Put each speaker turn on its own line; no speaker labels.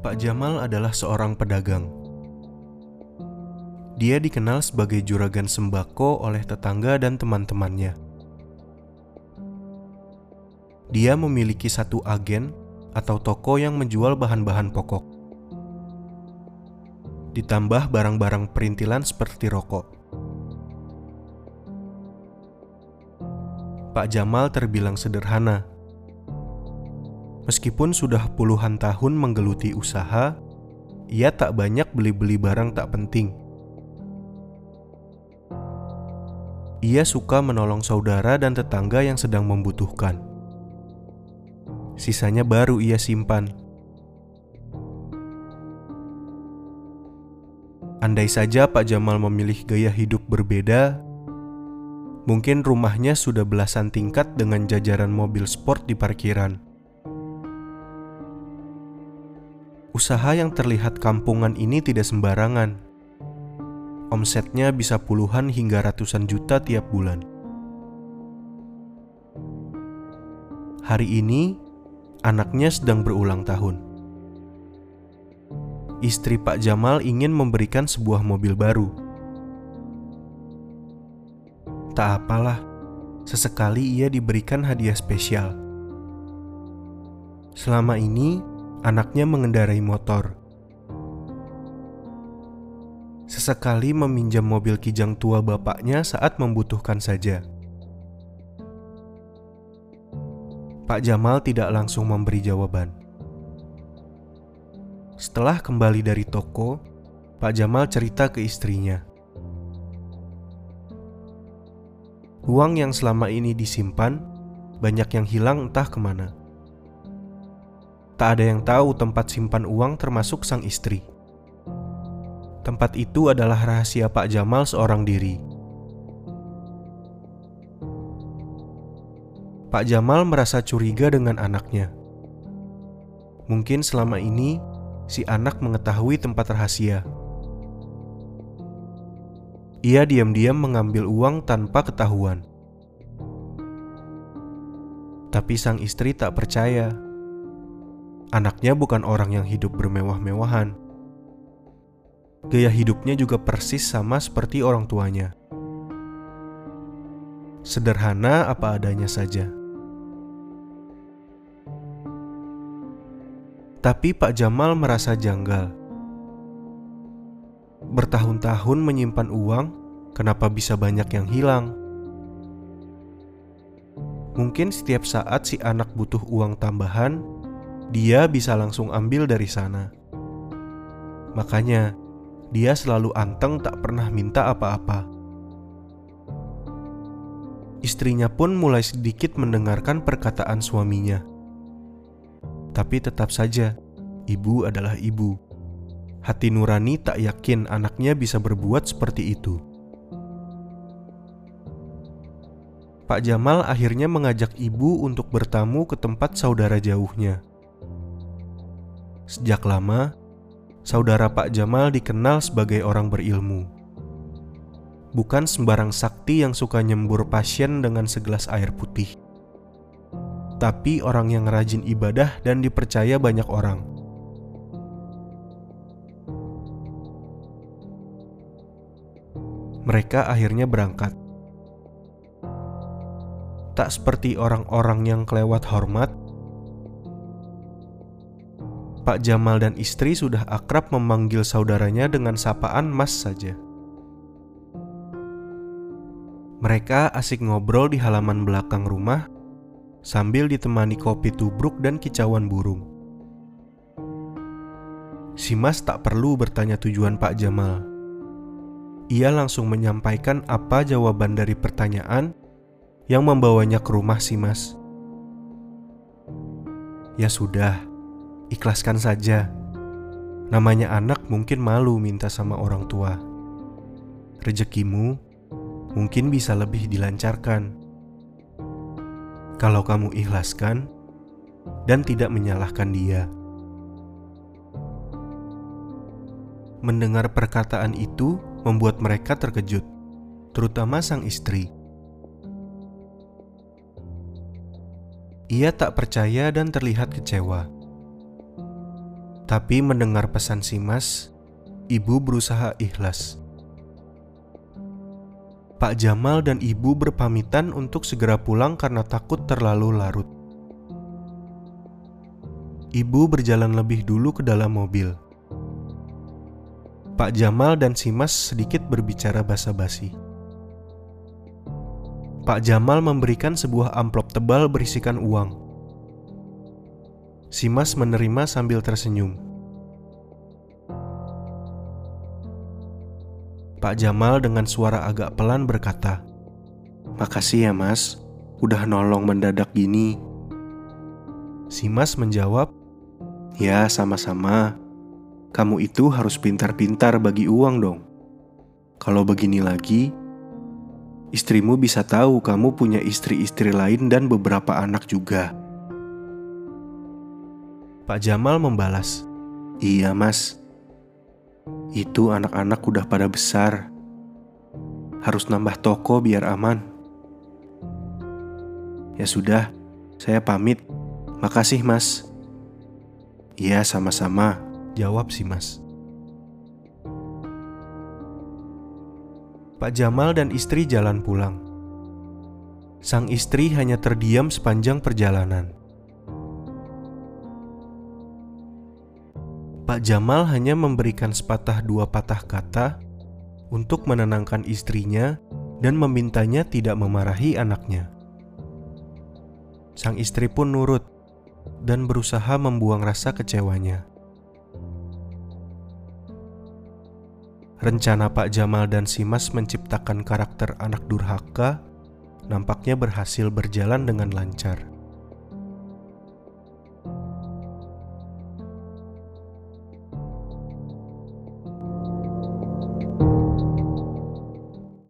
Pak Jamal adalah seorang pedagang. Dia dikenal sebagai juragan sembako oleh tetangga dan teman-temannya. Dia memiliki satu agen atau toko yang menjual bahan-bahan pokok. Ditambah barang-barang perintilan seperti rokok. Pak Jamal terbilang sederhana Meskipun sudah puluhan tahun menggeluti usaha, ia tak banyak beli-beli barang tak penting. Ia suka menolong saudara dan tetangga yang sedang membutuhkan. Sisanya baru ia simpan. Andai saja Pak Jamal memilih gaya hidup berbeda, mungkin rumahnya sudah belasan tingkat dengan jajaran mobil sport di parkiran. Usaha yang terlihat kampungan ini tidak sembarangan. Omsetnya bisa puluhan hingga ratusan juta tiap bulan. Hari ini, anaknya sedang berulang tahun. Istri Pak Jamal ingin memberikan sebuah mobil baru. Tak apalah, sesekali ia diberikan hadiah spesial. Selama ini, anaknya mengendarai motor. Sesekali meminjam mobil kijang tua bapaknya saat membutuhkan saja. Pak Jamal tidak langsung memberi jawaban. Setelah kembali dari toko, Pak Jamal cerita ke istrinya. Uang yang selama ini disimpan, banyak yang hilang entah ke mana. Tak ada yang tahu tempat simpan uang termasuk sang istri. Tempat itu adalah rahasia Pak Jamal seorang diri. Pak Jamal merasa curiga dengan anaknya. Mungkin selama ini si anak mengetahui tempat rahasia. Ia diam-diam mengambil uang tanpa ketahuan. Tapi sang istri tak percaya Anaknya bukan orang yang hidup bermewah-mewahan. Gaya hidupnya juga persis sama seperti orang tuanya. Sederhana apa adanya saja. Tapi Pak Jamal merasa janggal. Bertahun-tahun menyimpan uang, kenapa bisa banyak yang hilang? Mungkin setiap saat si anak butuh uang tambahan, dia bisa langsung ambil dari sana. Makanya, dia selalu anteng tak pernah minta apa-apa. Istrinya pun mulai sedikit mendengarkan perkataan suaminya. Tapi tetap saja, ibu adalah ibu. Hati nurani tak yakin anaknya bisa berbuat seperti itu. Pak Jamal akhirnya mengajak ibu untuk bertamu ke tempat saudara jauhnya. Sejak lama, saudara Pak Jamal dikenal sebagai orang berilmu. Bukan sembarang sakti yang suka nyembur pasien dengan segelas air putih. Tapi orang yang rajin ibadah dan dipercaya banyak orang. Mereka akhirnya berangkat. Tak seperti orang-orang yang kelewat hormat, Pak Jamal dan istri sudah akrab memanggil saudaranya dengan sapaan Mas saja. Mereka asik ngobrol di halaman belakang rumah sambil ditemani kopi tubruk dan kicauan burung. Si Mas tak perlu bertanya tujuan Pak Jamal. Ia langsung menyampaikan apa jawaban dari pertanyaan yang membawanya ke rumah si Mas. Ya sudah, Ikhlaskan saja. Namanya anak mungkin malu minta sama orang tua. Rezekimu mungkin bisa lebih dilancarkan. Kalau kamu ikhlaskan dan tidak menyalahkan dia. Mendengar perkataan itu membuat mereka terkejut, terutama sang istri. Ia tak percaya dan terlihat kecewa Tapi mendengar pesan Simas, ibu berusaha ikhlas. Pak Jamal dan ibu berpamitan untuk segera pulang karena takut terlalu larut. Ibu berjalan lebih dulu ke dalam mobil. Pak Jamal dan Simas sedikit berbicara basa-basi. Pak Jamal memberikan sebuah amplop tebal berisikan uang. Simas menerima sambil tersenyum. Pak Jamal dengan suara agak pelan berkata, "Makasih ya, Mas, udah nolong mendadak gini." Simas menjawab, "Ya, sama-sama. Kamu itu harus pintar-pintar bagi uang dong. Kalau begini lagi, istrimu bisa tahu kamu punya istri-istri lain dan beberapa anak juga. Pak Jamal membalas, "Iya, Mas. Itu anak-anak udah pada besar. Harus nambah toko biar aman." Ya sudah, saya pamit. Makasih, Mas. Iya, sama-sama, jawab si Mas. Pak Jamal dan istri jalan pulang. Sang istri hanya terdiam sepanjang perjalanan. Pak Jamal hanya memberikan sepatah dua patah kata untuk menenangkan istrinya dan memintanya tidak memarahi anaknya. Sang istri pun nurut dan berusaha membuang rasa kecewanya. Rencana Pak Jamal dan Simas menciptakan karakter anak durhaka nampaknya berhasil berjalan dengan lancar.